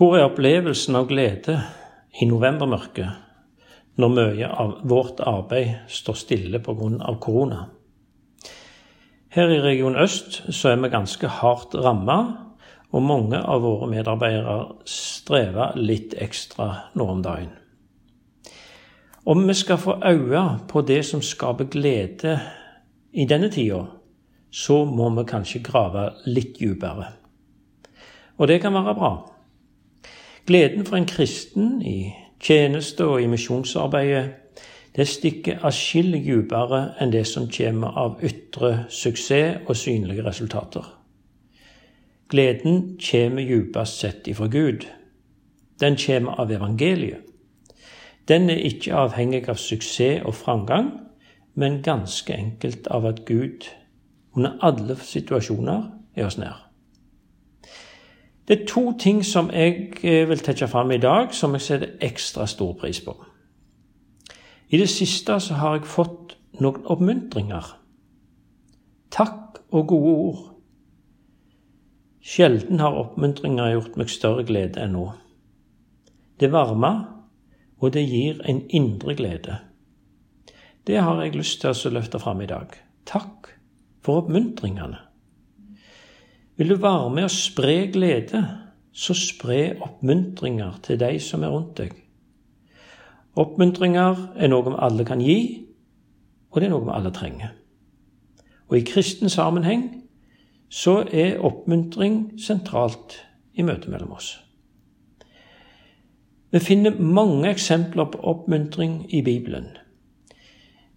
Hvor er opplevelsen av glede i novembermørket, når mye av vårt arbeid står stille pga. korona? Her i Region Øst så er vi ganske hardt ramma, og mange av våre medarbeidere strever litt ekstra nå om dagen. Om vi skal få øye på det som skaper glede i denne tida, så må vi kanskje grave litt dypere. Og det kan være bra. Gleden for en kristen i tjeneste og i misjonsarbeidet det stikker atskillig dypere enn det som kommer av ytre suksess og synlige resultater. Gleden kommer dypest sett ifra Gud. Den kommer av evangeliet. Den er ikke avhengig av suksess og framgang, men ganske enkelt av at Gud under alle situasjoner er oss nær. Det er to ting som jeg eh, vil trekke fram i dag, som jeg setter ekstra stor pris på. I det siste så har jeg fått noen oppmuntringer. Takk og gode ord. Sjelden har oppmuntringer gjort meg større glede enn nå. Det varmer, og det gir en indre glede. Det har jeg lyst til å løfte fram i dag. Takk for oppmuntringene. Vil du være med å spre glede, så spre oppmuntringer til de som er rundt deg. Oppmuntringer er noe vi alle kan gi, og det er noe vi alle trenger. Og i kristen sammenheng så er oppmuntring sentralt i møtet mellom oss. Vi finner mange eksempler på oppmuntring i Bibelen.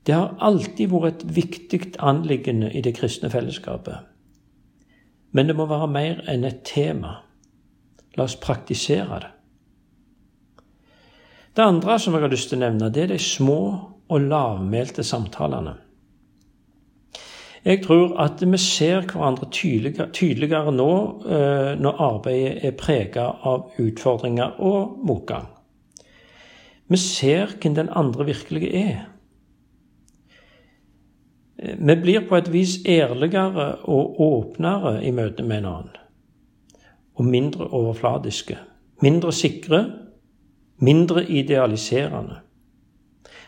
Det har alltid vært et viktig anliggende i det kristne fellesskapet. Men det må være mer enn et tema. La oss praktisere det. Det andre som jeg har lyst til å nevne, det er de små og lavmælte samtalene. Jeg tror at vi ser hverandre tydeligere, tydeligere nå eh, når arbeidet er prega av utfordringer og motgang. Vi ser hvem den andre virkelig er. Vi blir på et vis ærligere og åpnere i møte med en annen. Og mindre overfladiske. Mindre sikre. Mindre idealiserende.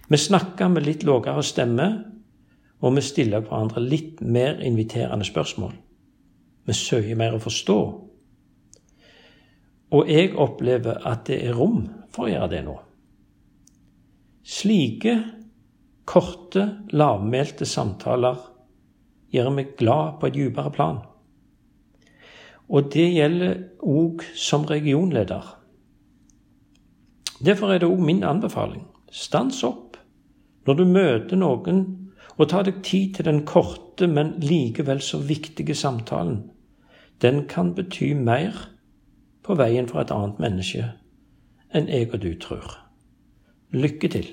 Vi snakker med litt lavere stemme, og vi stiller hverandre litt mer inviterende spørsmål. Vi søker mer å forstå. Og jeg opplever at det er rom for å gjøre det nå. Slike Korte, lavmælte samtaler gjør meg glad på et dypere plan. Og det gjelder òg som regionleder. Derfor er det òg min anbefaling. Stans opp når du møter noen, og ta deg tid til den korte, men likevel så viktige samtalen. Den kan bety mer på veien for et annet menneske enn jeg og du tror. Lykke til.